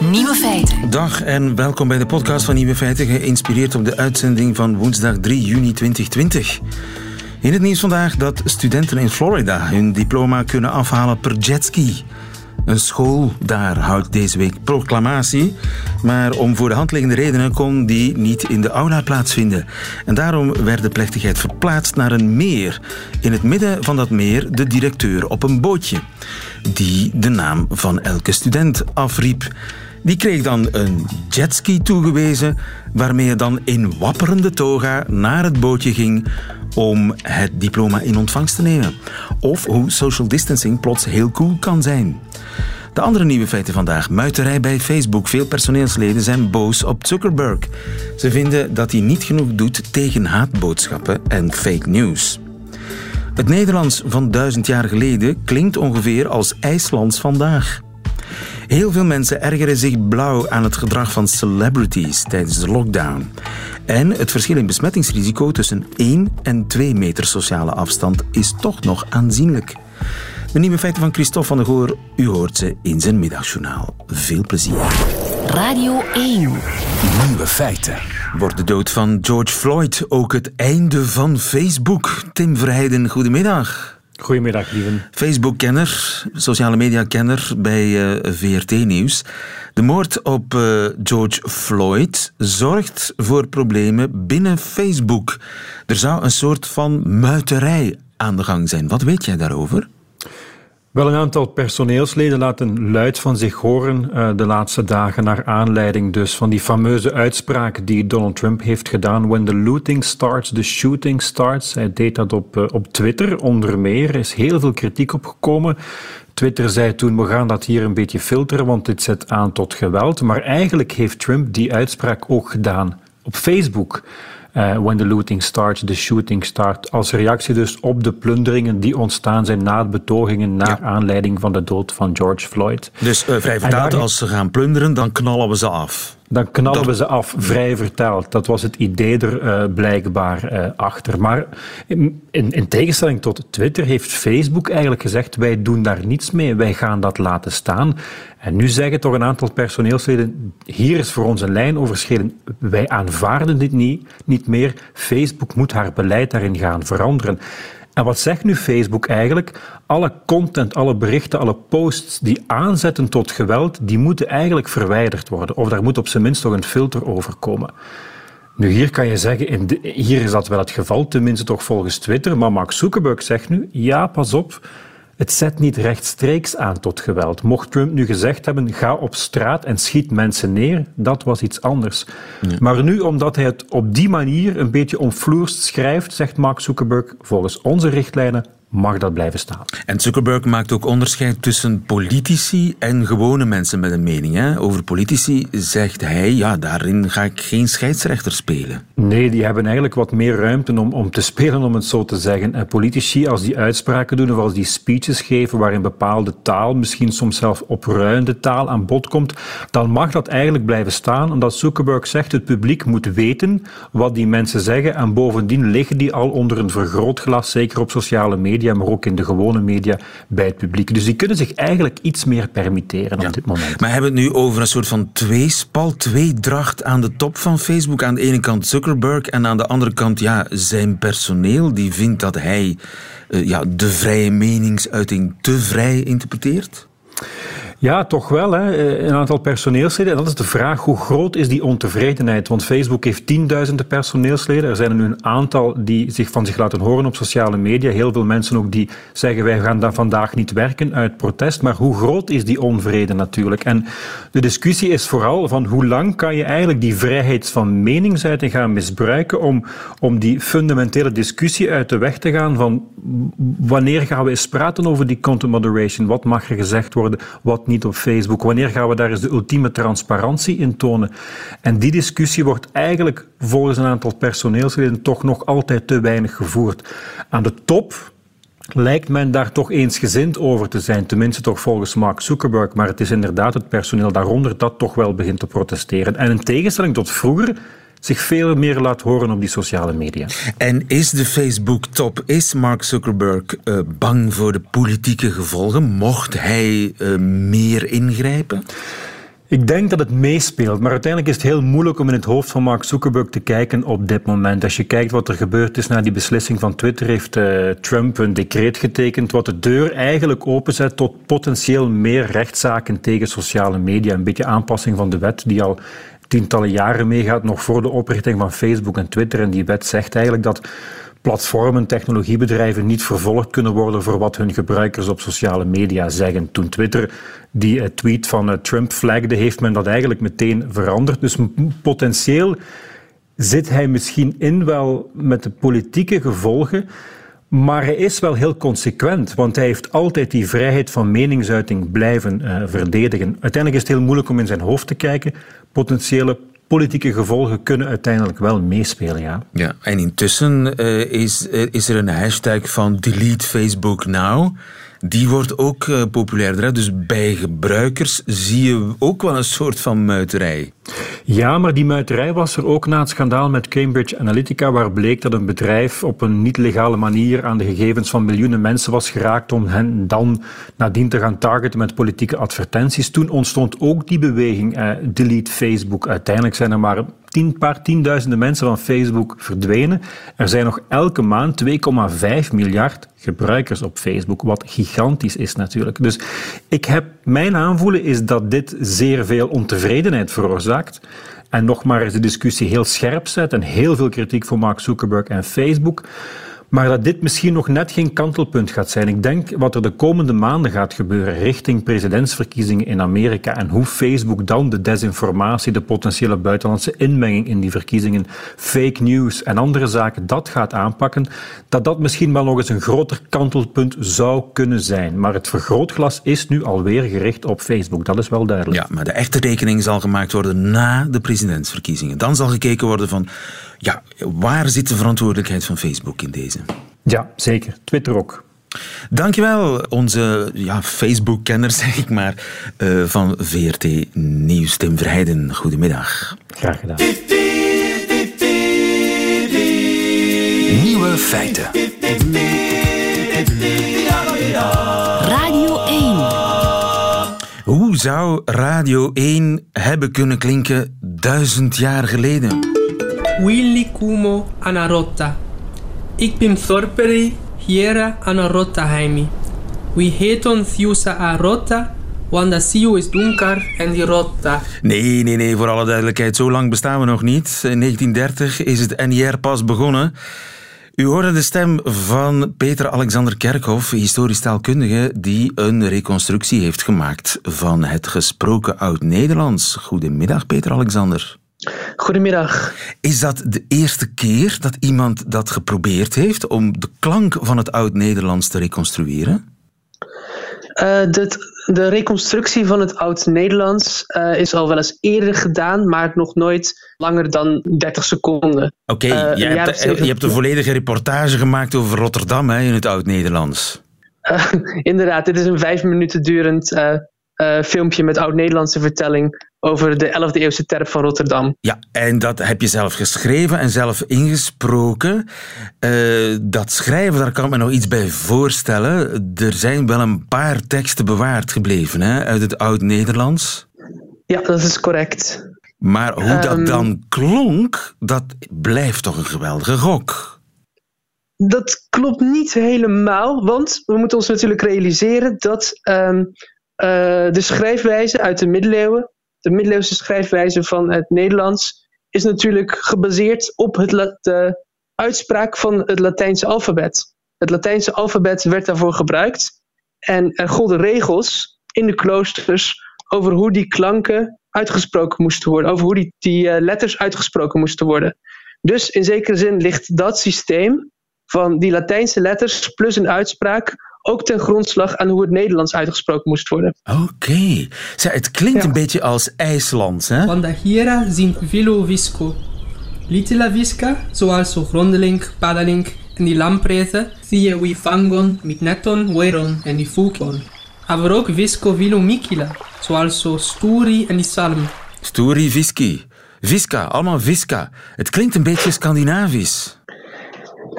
Nieuwe feiten. Dag en welkom bij de podcast van Nieuwe Feiten, geïnspireerd op de uitzending van woensdag 3 juni 2020. In het nieuws vandaag dat studenten in Florida hun diploma kunnen afhalen per jetski. Een school daar houdt deze week proclamatie, maar om voor de hand liggende redenen kon die niet in de aula plaatsvinden. En daarom werd de plechtigheid verplaatst naar een meer. In het midden van dat meer de directeur op een bootje, die de naam van elke student afriep. Die kreeg dan een jetski toegewezen, waarmee je dan in wapperende toga naar het bootje ging om het diploma in ontvangst te nemen. Of hoe social distancing plots heel cool kan zijn. De andere nieuwe feiten vandaag. Muiterij bij Facebook. Veel personeelsleden zijn boos op Zuckerberg. Ze vinden dat hij niet genoeg doet tegen haatboodschappen en fake news. Het Nederlands van duizend jaar geleden klinkt ongeveer als IJslands vandaag. Heel veel mensen ergeren zich blauw aan het gedrag van celebrities tijdens de lockdown. En het verschil in besmettingsrisico tussen 1 en 2 meter sociale afstand is toch nog aanzienlijk. De nieuwe feiten van Christophe van der Goor, u hoort ze in zijn middagjournaal. Veel plezier. Radio 1. Nieuwe feiten. Wordt de dood van George Floyd ook het einde van Facebook? Tim Verheijden, goedemiddag. Goedemiddag, lieven. Facebook-kenner, sociale media-kenner bij uh, VRT-nieuws. De moord op uh, George Floyd zorgt voor problemen binnen Facebook. Er zou een soort van muiterij aan de gang zijn. Wat weet jij daarover? Wel, een aantal personeelsleden laten luid van zich horen uh, de laatste dagen naar aanleiding dus van die fameuze uitspraak die Donald Trump heeft gedaan. When the looting starts, the shooting starts. Hij deed dat op, uh, op Twitter onder meer. Er is heel veel kritiek op gekomen. Twitter zei toen, we gaan dat hier een beetje filteren, want dit zet aan tot geweld. Maar eigenlijk heeft Trump die uitspraak ook gedaan op Facebook. Uh, when the looting starts, the shooting starts. Als reactie dus op de plunderingen die ontstaan zijn na betogingen naar ja. aanleiding van de dood van George Floyd. Dus uh, vrij vertaald, als ze gaan plunderen, dan knallen we ze af. Dan knallen dat... we ze af, vrij vertaald. Dat was het idee er uh, blijkbaar uh, achter. Maar in, in, tegenstelling tot Twitter heeft Facebook eigenlijk gezegd: wij doen daar niets mee, wij gaan dat laten staan. En nu zeggen toch een aantal personeelsleden: hier is voor ons een lijn overschreden. Wij aanvaarden dit niet, niet meer. Facebook moet haar beleid daarin gaan veranderen. En wat zegt nu Facebook eigenlijk? Alle content, alle berichten, alle posts die aanzetten tot geweld, die moeten eigenlijk verwijderd worden. Of daar moet op zijn minst toch een filter over komen. Nu, hier kan je zeggen, in hier is dat wel het geval, tenminste toch volgens Twitter. Maar Mark Zuckerberg zegt nu, ja, pas op, het zet niet rechtstreeks aan tot geweld. Mocht Trump nu gezegd hebben, ga op straat en schiet mensen neer, dat was iets anders. Maar nu, omdat hij het op die manier een beetje omvloerst schrijft, zegt Mark Zuckerberg, volgens onze richtlijnen mag dat blijven staan. En Zuckerberg maakt ook onderscheid tussen politici en gewone mensen met een mening. Hè? Over politici zegt hij, ja, daarin ga ik geen scheidsrechter spelen. Nee, die hebben eigenlijk wat meer ruimte om, om te spelen, om het zo te zeggen. En politici, als die uitspraken doen of als die speeches geven waarin bepaalde taal, misschien soms zelf opruiende taal aan bod komt, dan mag dat eigenlijk blijven staan, omdat Zuckerberg zegt, het publiek moet weten wat die mensen zeggen en bovendien liggen die al onder een vergrootglas, zeker op sociale media media, maar ook in de gewone media bij het publiek. Dus die kunnen zich eigenlijk iets meer permitteren ja. op dit moment. Maar hebben we het nu over een soort van tweespal, tweedracht aan de top van Facebook? Aan de ene kant Zuckerberg en aan de andere kant ja, zijn personeel, die vindt dat hij uh, ja, de vrije meningsuiting te vrij interpreteert? Ja, toch wel. Hè. Een aantal personeelsleden. En dat is de vraag, hoe groot is die ontevredenheid? Want Facebook heeft tienduizenden personeelsleden. Er zijn er nu een aantal die zich van zich laten horen op sociale media. Heel veel mensen ook die zeggen, wij gaan daar vandaag niet werken uit protest. Maar hoe groot is die onvrede natuurlijk? En de discussie is vooral van hoe lang kan je eigenlijk die vrijheid van meningsuiting gaan misbruiken om, om die fundamentele discussie uit de weg te gaan van wanneer gaan we eens praten over die content moderation? Wat mag er gezegd worden? Wat niet op Facebook? Wanneer gaan we daar eens de ultieme transparantie in tonen? En die discussie wordt eigenlijk volgens een aantal personeelsleden toch nog altijd te weinig gevoerd. Aan de top lijkt men daar toch eensgezind over te zijn, tenminste toch volgens Mark Zuckerberg, maar het is inderdaad het personeel daaronder dat toch wel begint te protesteren. En in tegenstelling tot vroeger zich veel meer laat horen op die sociale media. En is de Facebook-top, is Mark Zuckerberg uh, bang voor de politieke gevolgen? Mocht hij uh, meer ingrijpen? Ik denk dat het meespeelt, maar uiteindelijk is het heel moeilijk om in het hoofd van Mark Zuckerberg te kijken op dit moment. Als je kijkt wat er gebeurd is na die beslissing van Twitter, heeft uh, Trump een decreet getekend wat de deur eigenlijk openzet tot potentieel meer rechtszaken tegen sociale media. Een beetje aanpassing van de wet die al tientallen jaren meegaat, nog voor de oprichting van Facebook en Twitter. En die wet zegt eigenlijk dat platformen, technologiebedrijven niet vervolgd kunnen worden voor wat hun gebruikers op sociale media zeggen. Toen Twitter die eh, tweet van eh, Trump flagde, heeft men dat eigenlijk meteen veranderd. Dus potentieel zit hij misschien in wel met de politieke gevolgen. Maar hij is wel heel consequent, want hij heeft altijd die vrijheid van meningsuiting blijven uh, verdedigen. Uiteindelijk is het heel moeilijk om in zijn hoofd te kijken. Potentiële politieke gevolgen kunnen uiteindelijk wel meespelen, ja. Ja, en intussen uh, is, uh, is er een hashtag van delete Facebook now. Die wordt ook populairder. Dus bij gebruikers zie je ook wel een soort van muiterij. Ja, maar die muiterij was er ook na het schandaal met Cambridge Analytica, waar bleek dat een bedrijf op een niet legale manier aan de gegevens van miljoenen mensen was geraakt om hen dan nadien te gaan targeten met politieke advertenties. Toen ontstond ook die beweging eh, Delete Facebook. Uiteindelijk zijn er maar tien, paar tienduizenden mensen van Facebook verdwenen. Er zijn nog elke maand 2,5 miljard gebruikers op Facebook, wat gigantisch is natuurlijk. Dus ik heb, mijn aanvoelen is dat dit zeer veel ontevredenheid veroorzaakt. En nog maar de discussie heel scherp zet en heel veel kritiek voor Mark Zuckerberg en Facebook. Maar dat dit misschien nog net geen kantelpunt gaat zijn. Ik denk wat er de komende maanden gaat gebeuren richting presidentsverkiezingen in Amerika en hoe Facebook dan de desinformatie, de potentiële buitenlandse inmenging in die verkiezingen, fake news en andere zaken, dat gaat aanpakken, dat dat misschien wel nog eens een groter kantelpunt zou kunnen zijn. Maar het vergrootglas is nu alweer gericht op Facebook, dat is wel duidelijk. Ja, maar de echte rekening zal gemaakt worden na de presidentsverkiezingen. Dan zal gekeken worden van ja, waar zit de verantwoordelijkheid van Facebook in deze? Ja, zeker. Twitter ook. Dankjewel, onze ja, Facebook-kenner, zeg ik maar, uh, van VRT Nieuws. Tim Verheijden, goedemiddag. Graag gedaan. Nieuwe feiten. Radio 1. Hoe zou Radio 1 hebben kunnen klinken duizend jaar geleden? Willy Kumo Anarotta. Ik ben Thorperi Hiera Anarotta Heimi. We heet ons Jusa Arotta, want de siu is donker en die rotta. Nee, nee, nee, voor alle duidelijkheid, zo lang bestaan we nog niet. In 1930 is het NIR pas begonnen. U hoorde de stem van Peter Alexander Kerkhoff, historisch taalkundige, die een reconstructie heeft gemaakt van het gesproken Oud-Nederlands. Goedemiddag, Peter Alexander. Goedemiddag. Is dat de eerste keer dat iemand dat geprobeerd heeft om de klank van het Oud-Nederlands te reconstrueren? Uh, de, de, reconstructie van het Oud-Nederlands uh, is al wel eens eerder gedaan, maar nog nooit langer dan 30 seconden. Oké, okay, uh, je, je, hebt een volledige reportage gemaakt over Rotterdam hè, in het Oud-Nederlands. inderdaad, dit is een vijf minuten durend filmpje met Oud-Nederlandse vertelling over de 11e eeuwse terp van Rotterdam. Ja, en dat heb je zelf geschreven en zelf ingesproken. Uh, dat schrijven, daar kan ik me nog iets bij voorstellen. Er zijn wel een paar teksten bewaard gebleven hè, uit het Oud-Nederlands. Ja, dat is correct. Maar hoe dat um, dan klonk, dat blijft toch een geweldige gok. Dat klopt niet helemaal, want we moeten ons natuurlijk realiseren dat um, uh, de schrijfwijze uit de middeleeuwen de middeleeuwse schrijfwijze van het Nederlands is natuurlijk gebaseerd op het, de uitspraak van het Latijnse alfabet. Het Latijnse alfabet werd daarvoor gebruikt en er golden regels in de kloosters over hoe die klanken uitgesproken moesten worden, over hoe die, uh, letters uitgesproken moesten worden. Dus in zekere zin ligt dat systeem van die Latijnse letters plus een uitspraak ook ten grondslag aan hoe het Nederlands uitgesproken moest worden. Oké. Okay. Het klinkt ja. een beetje als IJslands, hè? Want hiera zijn vilo visco. Litila visca, zoals zo grondelink, padalink en die lampreten, zie je wie fangon met neton, weron en die fulklon. Maar ook visco vilo mikila, zoals zo sturi en die salm. Sturi viski. Visca, allemaal Visca. Het klinkt een beetje Scandinavisch.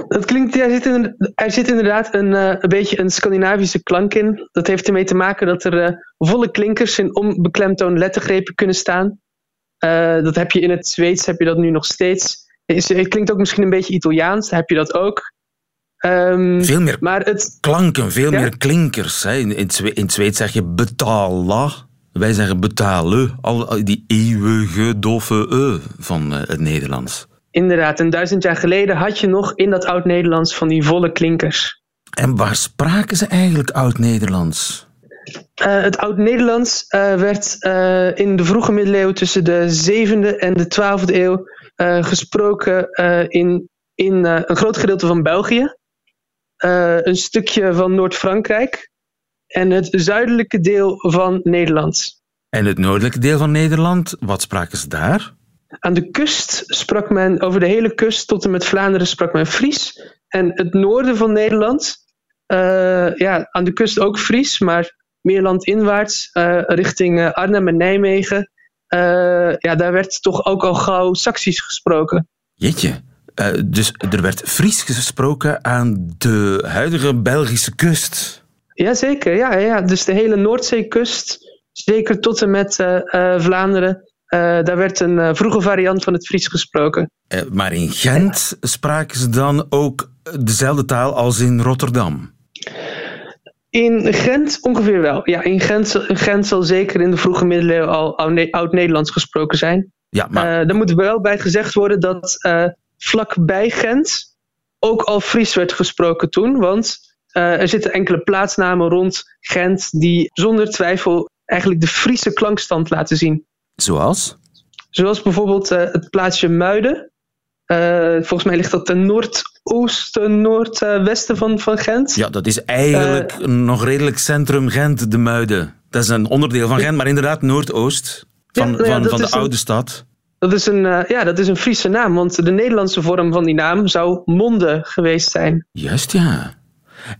Dat klinkt, ja, er, zit in, er zit inderdaad een, uh, een beetje een Scandinavische klank in. Dat heeft ermee te maken dat er uh, volle klinkers in onbeklemtoon lettergrepen kunnen staan. Uh, dat heb je in het Zweeds, heb je dat nu nog steeds. Het klinkt ook misschien een beetje Italiaans, heb je dat ook. Um, veel meer maar het, klanken, veel ja? meer klinkers. Hè. In, in, in het Zweeds zeg je betala. Wij zeggen betalen. Al die eeuwige doffe e van het Nederlands. Inderdaad, een duizend jaar geleden had je nog in dat Oud-Nederlands van die volle klinkers. En waar spraken ze eigenlijk Oud-Nederlands? Uh, het Oud-Nederlands uh, werd uh, in de vroege middeleeuwen tussen de 7e en de 12e eeuw gesproken in, in een groot gedeelte van België, een stukje van Noord-Frankrijk en het zuidelijke deel van Nederland. En het noordelijke deel van Nederland, wat spraken ze daar? Aan de kust sprak men, over de hele kust tot en met Vlaanderen sprak men Fries. En het noorden van Nederland, uh, ja, aan de kust ook Fries, maar meer landinwaarts, uh, richting uh, Arnhem en Nijmegen. ja, daar werd toch ook al gauw Saxisch gesproken. Jeetje, dus er werd Fries gesproken aan de huidige Belgische kust? Jazeker, ja, ja. dus de hele Noordzeekust, zeker tot en met Vlaanderen. Uh, daar werd een uh, vroege variant van het Fries gesproken. Uh, maar in Gent spraken ze dan ook dezelfde taal als in Rotterdam? In Gent ongeveer wel. Ja, in Gent, Gent zal zeker in de vroege middeleeuwen al oud-Nederlands gesproken zijn. Ja, maar... er moet wel bij gezegd worden dat vlakbij Gent ook al Fries werd gesproken toen. Want er zitten enkele plaatsnamen rond Gent die zonder twijfel eigenlijk de Friese klankstand laten zien. Zoals? Zoals bijvoorbeeld uh, het plaatsje Muiden. Uh, volgens mij ligt dat ten noordoosten, noordwesten van, van Gent. Ja, dat is eigenlijk uh, nog redelijk centrum Gent, de Muiden. Dat is een onderdeel van Gent, maar inderdaad noordoost van, ja, van, van de oude een, stad. Dat is, een, ja, dat is een Friese naam, want de Nederlandse vorm van die naam zou Monde geweest zijn. Juist, ja.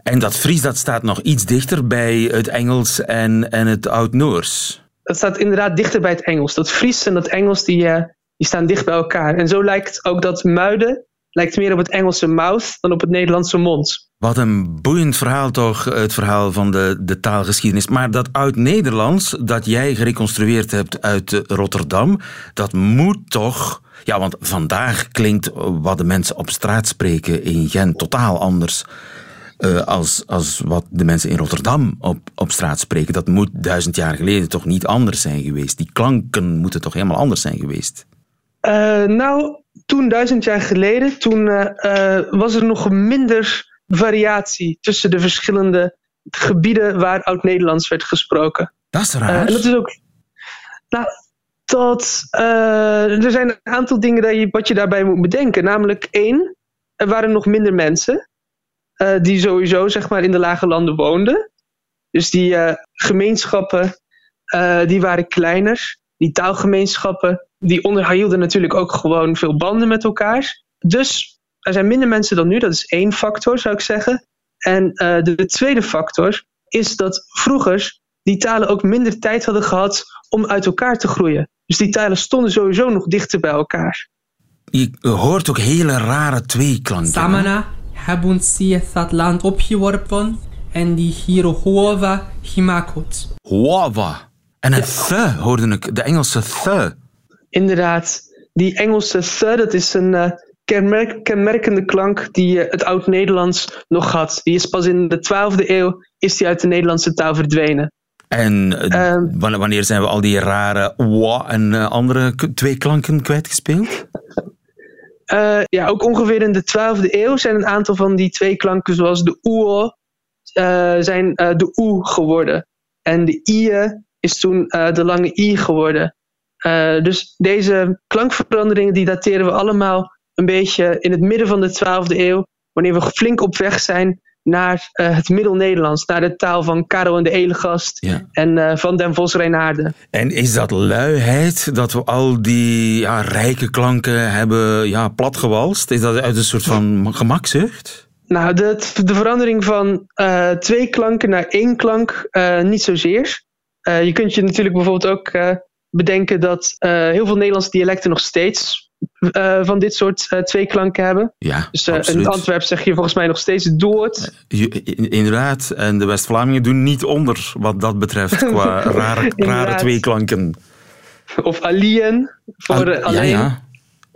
En dat Fries dat staat nog iets dichter bij het Engels en, en het Oud-Noors dat staat inderdaad dichter bij het Engels. Dat Fries en dat Engels die, uh, die staan dicht bij elkaar. En zo lijkt ook dat muiden lijkt meer op het Engelse mouth dan op het Nederlandse mond. Wat een boeiend verhaal toch, het verhaal van de, de taalgeschiedenis. Maar dat oud-Nederlands dat jij gereconstrueerd hebt uit Rotterdam, dat moet toch... Ja, want vandaag klinkt wat de mensen op straat spreken in Gent totaal anders uh, als, als wat de mensen in Rotterdam op, op straat spreken. Dat moet duizend jaar geleden toch niet anders zijn geweest. Die klanken moeten toch helemaal anders zijn geweest? Uh, nou, toen duizend jaar geleden, toen uh, was er nog minder variatie tussen de verschillende gebieden waar Oud-Nederlands werd gesproken. Dat is raar. en dat is ook. Nou, dat, er zijn een aantal dingen dat je, wat je daarbij moet bedenken. Namelijk één, er waren nog minder mensen. Uh, die sowieso zeg maar, in de lage landen woonden. Dus die uh, gemeenschappen uh, die waren kleiner. Die taalgemeenschappen die onderhielden natuurlijk ook gewoon veel banden met elkaar. Dus er zijn minder mensen dan nu. Dat is één factor, zou ik zeggen. En de, de tweede factor is dat vroeger die talen ook minder tijd hadden gehad om uit elkaar te groeien. Dus die talen stonden sowieso nog dichter bij elkaar. Je hoort ook hele rare tweeklanken. Samana hebben ze het land opgeworpen en die hier Hova gemaakt. Hova. En het ja. the hoorde ik, de Engelse the. Inderdaad. Die Engelse the, dat is een uh, kenmerk, kenmerkende klank die uh, het Oud-Nederlands nog had. Die is pas in de 12e eeuw is die uit de Nederlandse taal verdwenen. En uh, um, wanneer zijn we al die rare wa en andere twee klanken kwijtgespeeld? Uh, ja, ook ongeveer in de 12e eeuw zijn een aantal van die twee klanken, zoals de oe, uh, zijn uh, de oe geworden. En de ie is toen de lange i geworden. dus deze klankveranderingen die dateren we allemaal een beetje in het midden van de 12e eeuw, wanneer we flink op weg zijn naar uh, het Middel-Nederlands, naar de taal van Karel en de Elegast ja. en uh, van Den Vos Reinaarden. En is dat luiheid, dat we al die ja, rijke klanken hebben ja, platgewalst? Is dat uit een soort van gemakzucht? Nou, de, de verandering van uh, twee klanken naar één klank niet zozeer. je kunt je natuurlijk bijvoorbeeld ook bedenken dat heel veel Nederlandse dialecten nog steeds uh, van dit soort uh, twee klanken hebben. Ja, dus in Antwerp zeg je volgens mij nog steeds dood. inderdaad, en de West-Vlamingen doen niet onder wat dat betreft qua rare, rare twee klanken. Of alien voor Al alleen. Ja,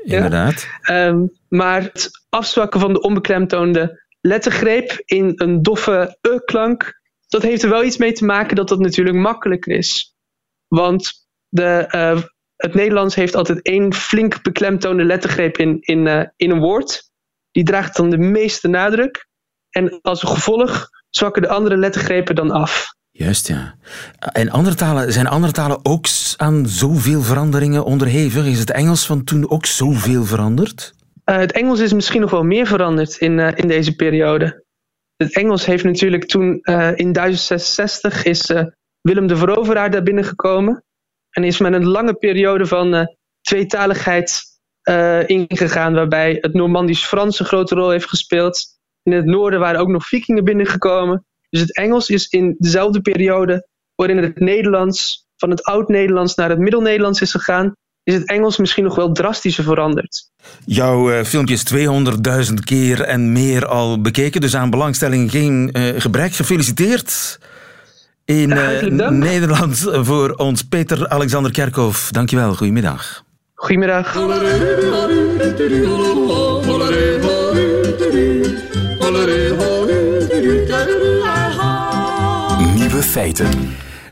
ja. inderdaad. Ja. Um, maar het afzwakken van de onbeklemtoonde lettergreep in een doffe e-klank, dat heeft er wel iets mee te maken dat dat natuurlijk makkelijker is. Want de, uh, het Nederlands heeft altijd één flink beklemtoonde lettergreep in, in, uh, in een woord. Die draagt dan de meeste nadruk. En als gevolg zwakken de andere lettergrepen dan af. Juist, ja. En andere talen, zijn andere talen ook aan zoveel veranderingen onderhevig? Is het Engels van toen ook zoveel veranderd? Uh, het Engels is misschien nog wel meer veranderd in, uh, in deze periode. Het Engels heeft natuurlijk toen uh, in 1066 is Willem de Veroveraar daar binnengekomen. En is men een lange periode van tweetaligheid ingegaan, waarbij het Normandisch-Frans een grote rol heeft gespeeld. In het noorden waren ook nog vikingen binnengekomen. Dus het Engels is in dezelfde periode waarin het Nederlands van het Oud-Nederlands naar het Middel-Nederlands is gegaan, is het Engels misschien nog wel drastischer veranderd. Jouw uh, filmpje is 200.000 keer en meer al bekeken, dus aan belangstelling geen gebrek. Gefeliciteerd in uh, Nederland voor ons Peter Alexander Kerkhoff. Dankjewel, goedemiddag. Goedemiddag. Nieuwe feiten.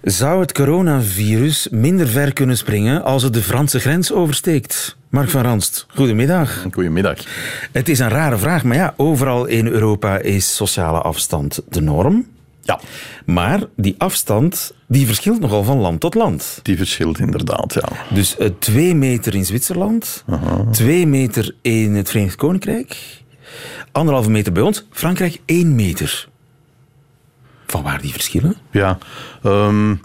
Zou het coronavirus minder ver kunnen springen als het de Franse grens oversteekt? Mark van Ranst, goedemiddag. Goedemiddag. Het is een rare vraag, maar ja, overal in Europa is sociale afstand de norm. Ja. Maar die afstand die verschilt nogal van land tot land. Die verschilt inderdaad, ja. Dus uh, twee meter in Zwitserland, Aha. twee meter in het Verenigd Koninkrijk, anderhalve meter bij ons, Frankrijk één meter. Van waar die verschillen? Ja, um,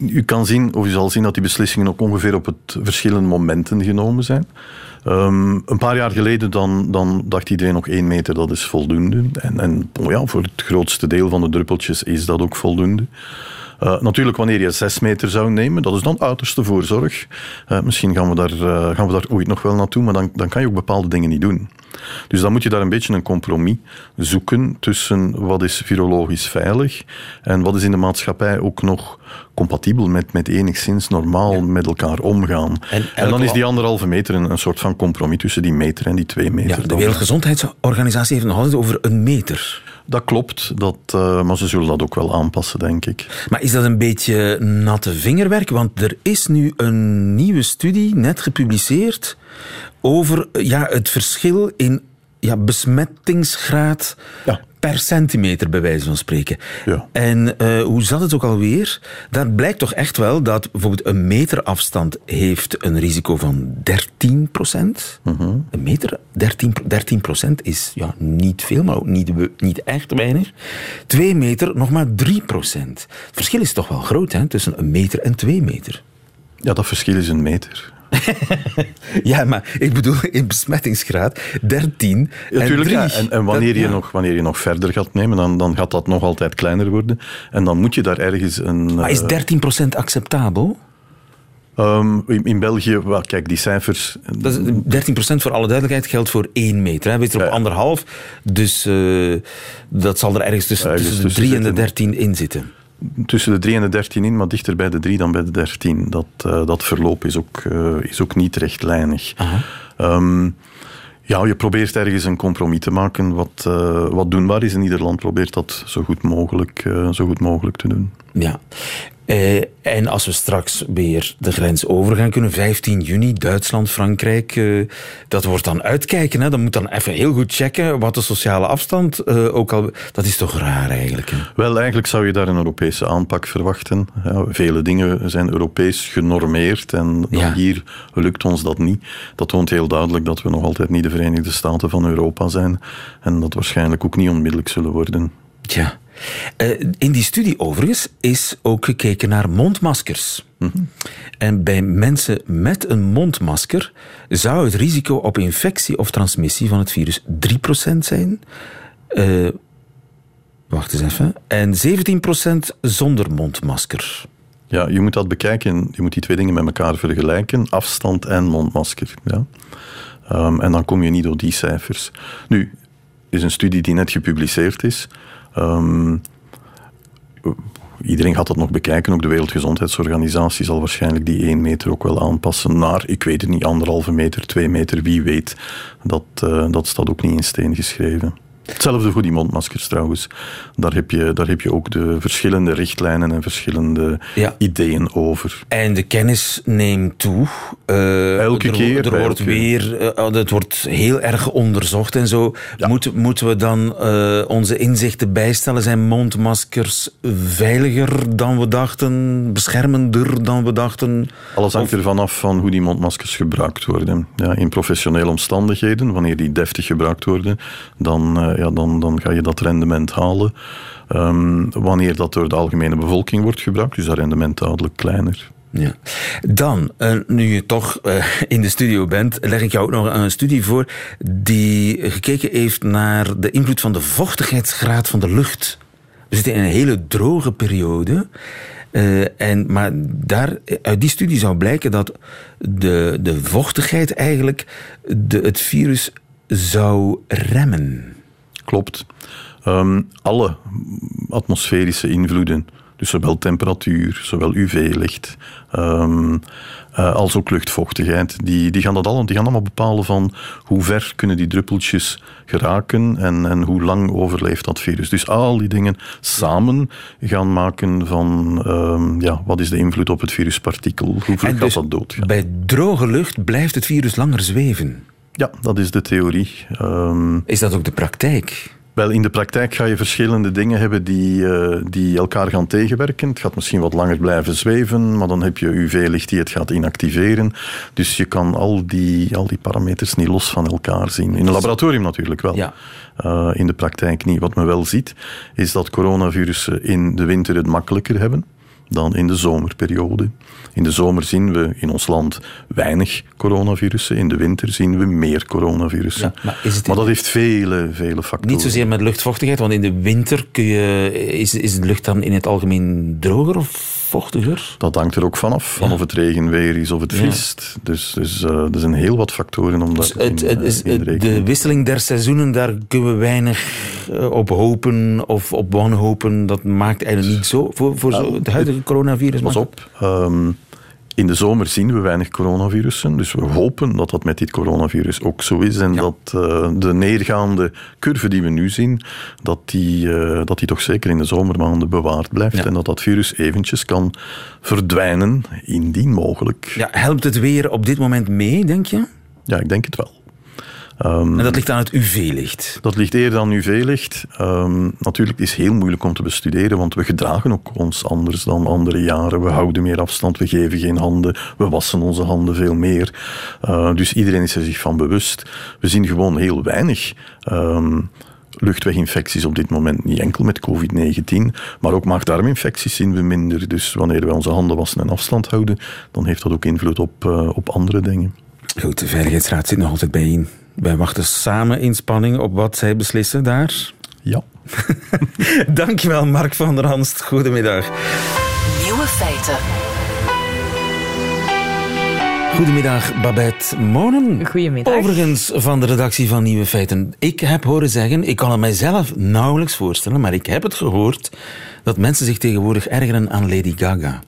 u kan zien, of u zal zien dat die beslissingen ook ongeveer op het verschillende momenten genomen zijn. Um, een paar jaar geleden dan, dan dacht iedereen nog één meter, dat is voldoende. En, en oh ja, voor het grootste deel van de druppeltjes is dat ook voldoende. Uh, natuurlijk, wanneer je zes meter zou nemen, dat is dan uiterste voorzorg. Uh, misschien gaan we, daar, uh, gaan we daar ooit nog wel naartoe, maar dan, dan kan je ook bepaalde dingen niet doen. Dus dan moet je daar een beetje een compromis zoeken tussen wat is virologisch veilig en wat is in de maatschappij ook nog compatibel met, met enigszins normaal ja. met elkaar omgaan. En, en dan is die anderhalve meter een, een, soort van compromis tussen die meter en die twee meter. Ja, de Wereldgezondheidsorganisatie heeft nog altijd over een meter. Dat klopt, dat, uh, maar ze zullen dat ook wel aanpassen, denk ik. Maar is dat een beetje natte vingerwerk? Want er is nu een nieuwe studie, net gepubliceerd, over ja, het verschil in ja, besmettingsgraad ja. per centimeter, bij wijze van spreken. Ja. En uh, hoe zat het ook alweer? Daar blijkt toch echt wel dat bijvoorbeeld een meter afstand heeft een risico van 13 procent. -huh. Een meter, 13, 13 procent is ja, niet veel, maar ook niet, niet echt weinig. Twee meter, nog maar 3 procent. Het verschil is toch wel groot hè, tussen een meter en twee meter. Ja, dat verschil is een meter. ja, maar ik bedoel in besmettingsgraad 13 ja, en 3. Ja, en, en wanneer, dat, je nog, wanneer je nog verder gaat nemen, dan, dan gaat dat nog altijd kleiner worden. En dan moet je daar ergens een... Maar is 13% acceptabel? Um, in, in, België, wel, kijk, die cijfers... Dat is 13% voor alle duidelijkheid geldt voor 1 meter. Hè. Weet op ja. anderhalf, dus uh, dat zal er ergens tussen, ja, tussen de 3 en de 13 in zitten tussen de 3 en de 13 in, maar dichter bij de 3 dan bij de 13. Dat, uh, dat verloop is ook, uh, is ook niet rechtlijnig. Um, ja, je probeert ergens een compromis te maken wat, uh, wat doenbaar is. En ieder land probeert dat zo goed mogelijk, zo goed mogelijk te doen. Ja. Uh, en als we straks weer de grens over gaan kunnen, 15 juni, Duitsland, Frankrijk, uh, dat wordt dan uitkijken. Hè? Dan moet dan even heel goed checken wat de sociale afstand uh, ook al... Dat is toch raar eigenlijk? Hè? Wel, eigenlijk zou je daar een Europese aanpak verwachten. Ja, vele dingen zijn Europees genormeerd en ja. hier lukt ons dat niet. Dat toont heel duidelijk dat we nog altijd niet de Verenigde Staten van Europa zijn en dat waarschijnlijk ook niet onmiddellijk zullen worden. Tja. Uh, in die studie overigens is ook gekeken naar mondmaskers. Mm -hmm. En bij mensen met een mondmasker zou het risico op infectie of transmissie van het virus 3% zijn. Uh, wacht eens even. En 17% zonder mondmasker. Ja, je moet dat bekijken. Je moet die twee dingen met elkaar vergelijken. Afstand en mondmasker. Ja. Um, en dan kom je niet door die cijfers. Nu, is een studie die net gepubliceerd is. Um, iedereen gaat dat nog bekijken. Ook de Wereldgezondheidsorganisatie zal waarschijnlijk die 1 meter ook wel aanpassen naar, ik weet het niet, anderhalve meter, twee meter, wie weet. Dat, uh, dat staat ook niet in steen geschreven. Hetzelfde voor die mondmaskers trouwens. Daar heb je, daar heb je ook de verschillende richtlijnen en verschillende ja. ideeën over. En de kennis neemt toe. Uh, elke er, keer. Er wordt weer, uh, het wordt heel erg onderzocht en zo. Ja. Moeten, moeten we dan uh, onze inzichten bijstellen? Zijn mondmaskers veiliger dan we dachten? Beschermender dan we dachten? Alles hangt ervan af van hoe die mondmaskers gebruikt worden. Ja, in professionele omstandigheden, wanneer die deftig gebruikt worden, dan dan, dan ga je dat rendement halen. Um, wanneer dat door de algemene bevolking wordt gebruikt, is dat rendement duidelijk kleiner. Ja. Dan, uh, nu je toch uh, in de studio bent, leg ik jou ook nog een studie voor die gekeken heeft naar de invloed van de vochtigheidsgraad van de lucht. We zitten in een hele droge periode. Uh, en, maar daar, uit die studie zou blijken dat de, de vochtigheid eigenlijk de, het virus zou remmen. Klopt. Um, alle atmosferische invloeden, dus zowel temperatuur, zowel UV-licht, um, uh, als ook luchtvochtigheid, die, die, gaan dat al, die gaan allemaal bepalen van hoe ver kunnen die druppeltjes geraken en, en hoe lang overleeft dat virus. Dus al die dingen samen gaan maken van um, ja, wat is de invloed op het viruspartikel, hoe vlug dus gaat dat dood? Bij droge lucht blijft het virus langer zweven. Ja, dat is de theorie. Um, is dat ook de praktijk? Wel, in de praktijk ga je verschillende dingen hebben die, uh, die elkaar gaan tegenwerken. Het gaat misschien wat langer blijven zweven, maar dan heb je UV-licht die het gaat inactiveren. Dus je kan al die, al die parameters niet los van elkaar zien. In een laboratorium natuurlijk wel. Ja. Uh, in de praktijk niet. Wat men wel ziet, is dat coronavirussen in de winter het makkelijker hebben dan in de zomerperiode. In de zomer zien we in ons land weinig coronavirussen. In de winter zien we meer coronavirussen. Ja, maar, het maar dat heeft vele, vele factoren. Niet zozeer met luchtvochtigheid, want in de winter kun je, is, is de lucht dan in het algemeen droger of vochtiger? Dat hangt er ook vanaf, van ja. of het regenweer is of het vriest. Ja. Dus, dus uh, er zijn heel wat factoren om dat dus het, in, het is, in te De wisseling der seizoenen, daar kunnen we weinig uh, op hopen of op wanhopen. Dat maakt eigenlijk niet zo voor, voor zo, het huidige coronavirus. Pas op. Um, in de zomer zien we weinig coronavirussen, dus we hopen dat dat met dit coronavirus ook zo is en ja. dat uh, de neergaande curve die we nu zien, dat die, uh, dat die toch zeker in de zomermaanden bewaard blijft ja. en dat dat virus eventjes kan verdwijnen, indien mogelijk. Ja, helpt het weer op dit moment mee, denk je? Ja, ik denk het wel. Um, en dat ligt aan het UV-licht? Dat ligt eerder aan UV-licht. Um, natuurlijk is het heel moeilijk om te bestuderen, want we gedragen ook ons anders dan andere jaren. We houden meer afstand, we geven geen handen, we wassen onze handen veel meer. Uh, dus iedereen is er zich van bewust. We zien gewoon heel weinig. Um, luchtweginfecties op dit moment niet enkel met COVID-19, maar ook maag-darminfecties zien we minder. Dus wanneer we onze handen wassen en afstand houden, dan heeft dat ook invloed op, uh, op andere dingen. Goed, de Veiligheidsraad zit nog altijd bijeen. Wij wachten samen in spanning op wat zij beslissen daar. Ja. Dankjewel, Mark van der Hanst. Goedemiddag. Nieuwe feiten. Goedemiddag, Babette Monen. Goedemiddag. Overigens van de redactie van Nieuwe Feiten. Ik heb horen zeggen, ik kan het mijzelf nauwelijks voorstellen, maar ik heb het gehoord dat mensen zich tegenwoordig ergeren aan Lady Gaga.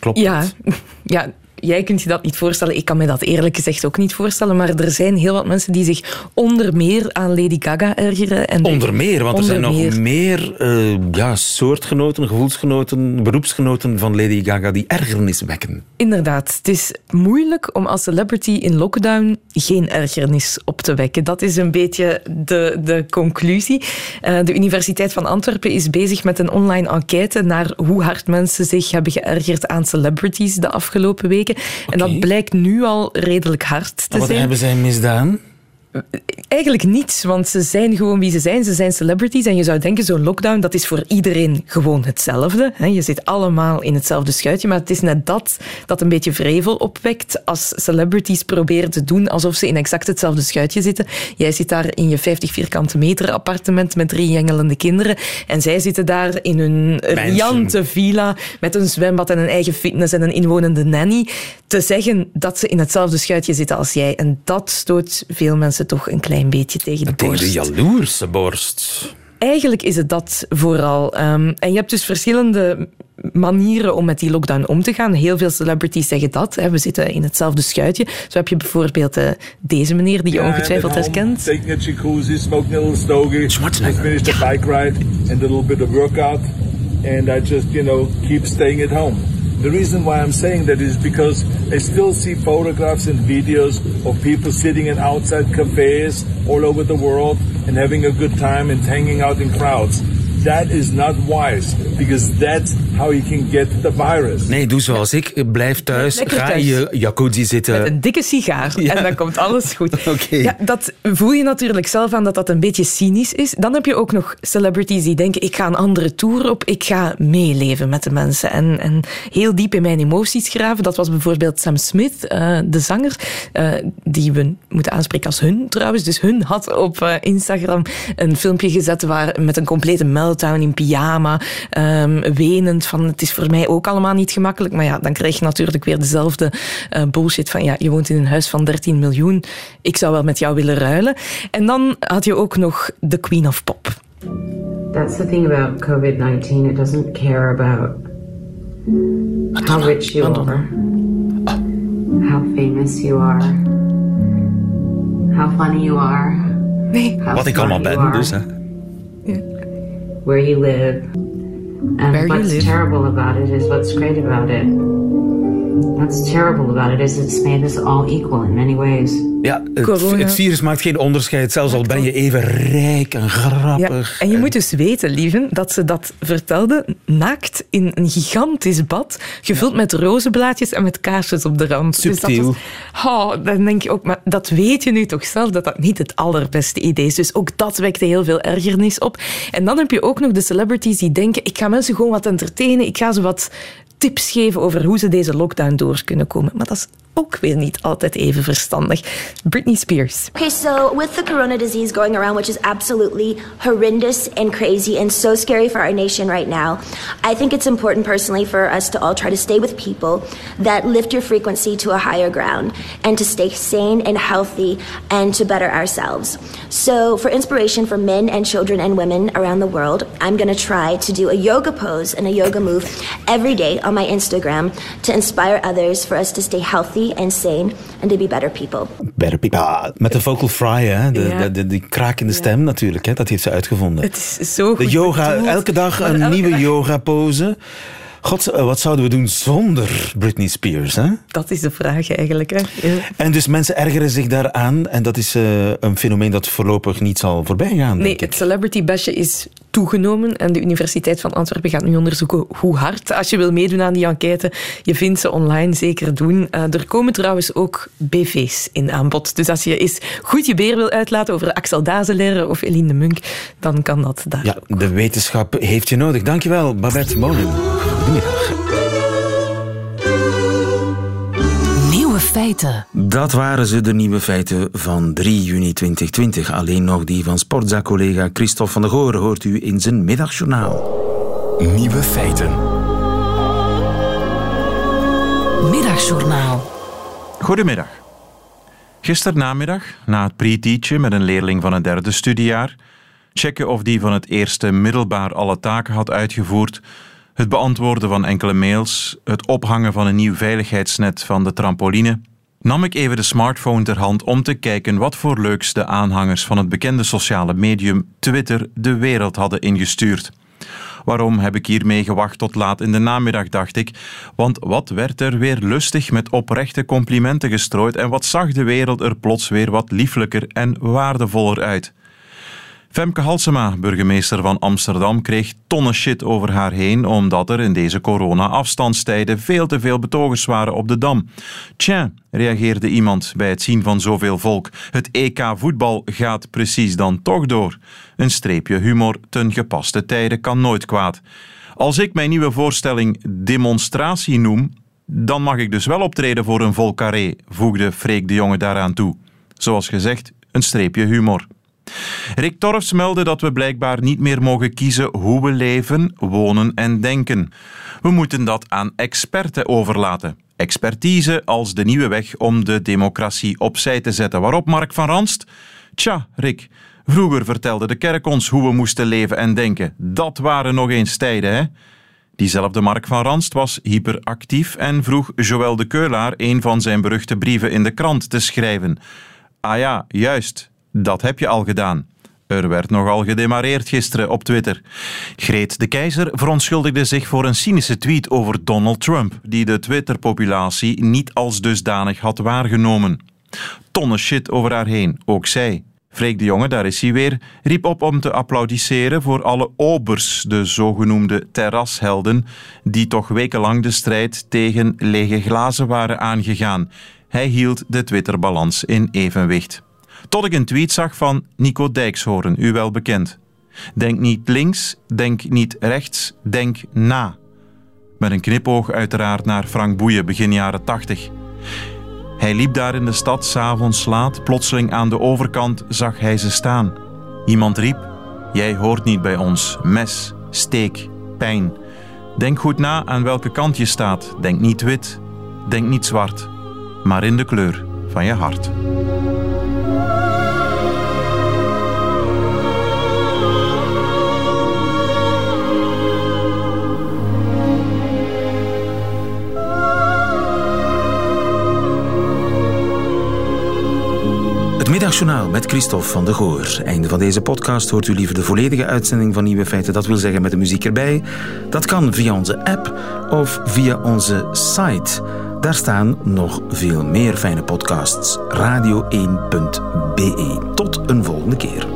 Klopt ja, dat? Ja, jij kunt je dat niet voorstellen. Ik kan me dat eerlijk gezegd ook niet voorstellen. Maar er zijn heel wat mensen die zich onder meer aan Lady Gaga ergeren. En onder meer, want onder er zijn meer. nog meer uh, ja, soortgenoten, gevoelsgenoten, beroepsgenoten van Lady Gaga die ergernis wekken. Inderdaad. Het is moeilijk om als celebrity in lockdown geen ergernis op te wekken. Dat is een beetje de, de conclusie. Uh, de Universiteit van Antwerpen is bezig met een online enquête naar hoe hard mensen zich hebben geërgerd aan celebrities de afgelopen Okay. En dat blijkt nu al redelijk hard te wat zijn. hebben zij misdaan? Eigenlijk niets, want ze zijn gewoon wie ze zijn. Ze zijn celebrities en je zou denken, zo'n lockdown, dat is voor iedereen gewoon hetzelfde. Je zit allemaal in hetzelfde schuitje, maar het is net dat dat een beetje vrevel opwekt als celebrities proberen te doen alsof ze in exact hetzelfde schuitje zitten. Jij zit daar in je 50 vierkante meter appartement met drie jengelende kinderen en zij zitten daar in hun riante villa met een zwembad en een eigen fitness en een inwonende nanny te zeggen dat ze in hetzelfde schuitje zitten als jij. En dat stoot veel mensen toch een klein beetje tegen de borst. Tegen de jaloerse borst. Eigenlijk is het dat vooral. Um, en je hebt dus verschillende manieren om met die lockdown om te gaan. Heel veel celebrities zeggen dat. Hè. We zitten in hetzelfde schuitje. Zo heb je bijvoorbeeld uh, deze meneer die je yeah, ongetwijfeld herkent. Taking a jacuzzi, smoking a little stogie. Just finished a bike ride and a little bit of workout. And I just, you know, keep staying at home. The reason why I'm saying that is because I still see photographs and videos of people sitting in outside cafes all over the world and having a good time and hanging out in crowds. That is not wise, because that's how you can get the virus. Nee, doe zoals ik. Blijf thuis. ga in je jacuzzi zitten. Met een dikke sigaar. En dan komt alles goed. okay. ja, dat voel je natuurlijk zelf aan dat dat een beetje cynisch is. Dan heb je ook nog celebrities die denken, ik ga een andere tour op. Ik ga meeleven met de mensen. En, en heel diep in mijn emoties graven. Dat was bijvoorbeeld Sam Smith, uh, de zanger. Uh, die we moeten aanspreken als hun trouwens. Dus hun had op uh, Instagram een filmpje gezet waar, met een complete meld meltdown in pyjama, um, wenend van het is voor mij ook allemaal niet gemakkelijk. Maar ja, dan krijg je natuurlijk weer dezelfde uh, bullshit van ja, je woont in een huis van 13 miljoen, ik zou wel met jou willen ruilen. En dan had je ook nog de Queen of Pop. That's the thing about COVID-19. It doesn't care about how rich you are, how famous you are, how funny you are. Nee. Wat ik allemaal ben, dus hè. Where you live. And where what's live. terrible about it is what's great about it. What's terrible about it is it's made us all equal in many ways. Ja, het, het, virus maakt geen onderscheid, zelfs al ben je even rijk en grappig. Ja, en je moet dus weten, lieven, dat ze dat vertelde naakt in een gigantisch bad, gevuld ja. met rozenblaadjes en met kaarsjes op de rand. Subtiel. Dus dat was, oh, dan denk je ook, maar dat weet je nu toch zelf, dat dat niet het allerbeste idee is. Dus ook dat wekte heel veel ergernis op. En dan heb je ook nog de celebrities die denken, ik ga mensen gewoon wat entertainen, ik ga ze wat tips geven over hoe ze deze lockdown door kunnen komen. Maar dat is ook weer niet altijd even verstandig. Britney Spears. Okay, so with the corona disease going around, which is absolutely horrendous and crazy and so scary for our nation right now, I think it's important personally for us to all try to stay with people that lift your frequency to a higher ground and to stay sane and healthy and to better ourselves. So, for inspiration for men and children and women around the world, I'm going to try to do a yoga pose and a yoga move every day on my Instagram to inspire others for us to stay healthy and sane and to be better people. Better people. Met de vocal fry, hè? De, ja. de, de, die kraak in de stem ja. natuurlijk, hè? dat heeft ze uitgevonden. Het is zo goed De yoga, elke dag een elke nieuwe yoga pose. God, wat zouden we doen zonder Britney Spears? Hè? Dat is de vraag eigenlijk. Hè? Ja. En dus mensen ergeren zich daaraan. En dat is uh, een fenomeen dat voorlopig niet zal voorbij gaan. Nee, het celebrity basje is toegenomen. En de Universiteit van Antwerpen gaat nu onderzoeken hoe hard. Als je wil meedoen aan die enquête, je vindt ze online zeker doen. Uh, er komen trouwens ook BV's in aanbod. Dus als je eens goed je beer wil uitlaten over Axel Dazelaire of Eline de Munk, dan kan dat daar Ja, ook. de wetenschap heeft je nodig. Dankjewel, Babette Molen. Goedemiddag. Nieuwe feiten. Dat waren ze, de nieuwe feiten van 3 juni 2020. Alleen nog die van Sportza-collega Christophe van der Goor hoort u in zijn middagjournaal. Nieuwe feiten. Middagjournaal. Goedemiddag. Gisternamiddag, na het pre-teachen met een leerling van het derde studiejaar, checken of die van het eerste middelbaar alle taken had uitgevoerd, het beantwoorden van enkele mails, het ophangen van een nieuw veiligheidsnet van de trampoline, nam ik even de smartphone ter hand om te kijken wat voor leuks de aanhangers van het bekende sociale medium Twitter de wereld hadden ingestuurd. Waarom heb ik hiermee gewacht tot laat in de namiddag, dacht ik. Want wat werd er weer lustig met oprechte complimenten gestrooid en wat zag de wereld er plots weer wat lieflijker en waardevoller uit. Femke Halsema, burgemeester van Amsterdam, kreeg tonnen shit over haar heen omdat er in deze corona-afstandstijden veel te veel betogers waren op de Dam. Tja, reageerde iemand bij het zien van zoveel volk. Het EK voetbal gaat precies dan toch door. Een streepje humor ten gepaste tijden kan nooit kwaad. Als ik mijn nieuwe voorstelling demonstratie noem, dan mag ik dus wel optreden voor een vol carré, voegde Freek de Jonge daaraan toe. Zoals gezegd, een streepje humor. Rick Torfs meldde dat we blijkbaar niet meer mogen kiezen hoe we leven, wonen en denken. We moeten dat aan experten overlaten. Expertise als de nieuwe weg om de democratie opzij te zetten. Waarop Mark van Ranst? Tja, Rick, vroeger vertelde de kerk ons hoe we moesten leven en denken. Dat waren nog eens tijden, hè? Diezelfde Mark van Ranst was hyperactief en vroeg Joël de Keulaar een van zijn beruchte brieven in de krant te schrijven. Ah ja, juist, dat heb je al gedaan. Er werd nogal gedemareerd gisteren op Twitter. Greet de Keizer verontschuldigde zich voor een cynische tweet over Donald Trump, die de Twitter-populatie niet als dusdanig had waargenomen. Tonnen shit over haar heen, ook zij. Freek de Jonge, daar is hij weer, riep op om te applaudisseren voor alle obers, de zogenoemde terrashelden, die toch wekenlang de strijd tegen lege glazen waren aangegaan. Hij hield de Twitterbalans in evenwicht. Tot ik een tweet zag van Nico Dijkshoorn, u wel bekend. Denk niet links, denk niet rechts, denk na. Met een knipoog uiteraard naar Frank Boeien, begin jaren 80. Hij liep daar in de stad, s'avonds laat. Plotseling aan de overkant zag hij ze staan. Iemand riep: Jij hoort niet bij ons. Mes, steek, pijn. Denk goed na aan welke kant je staat. Denk niet wit, denk niet zwart, maar in de kleur van je hart. Middagjournaal met Christophe van de Goor. Einde van deze podcast hoort u liever de volledige uitzending van Nieuwe Feiten, dat wil zeggen met de muziek erbij. Dat kan via onze app of via onze site. Daar staan nog veel meer fijne podcasts. Radio1.be. Tot een volgende keer.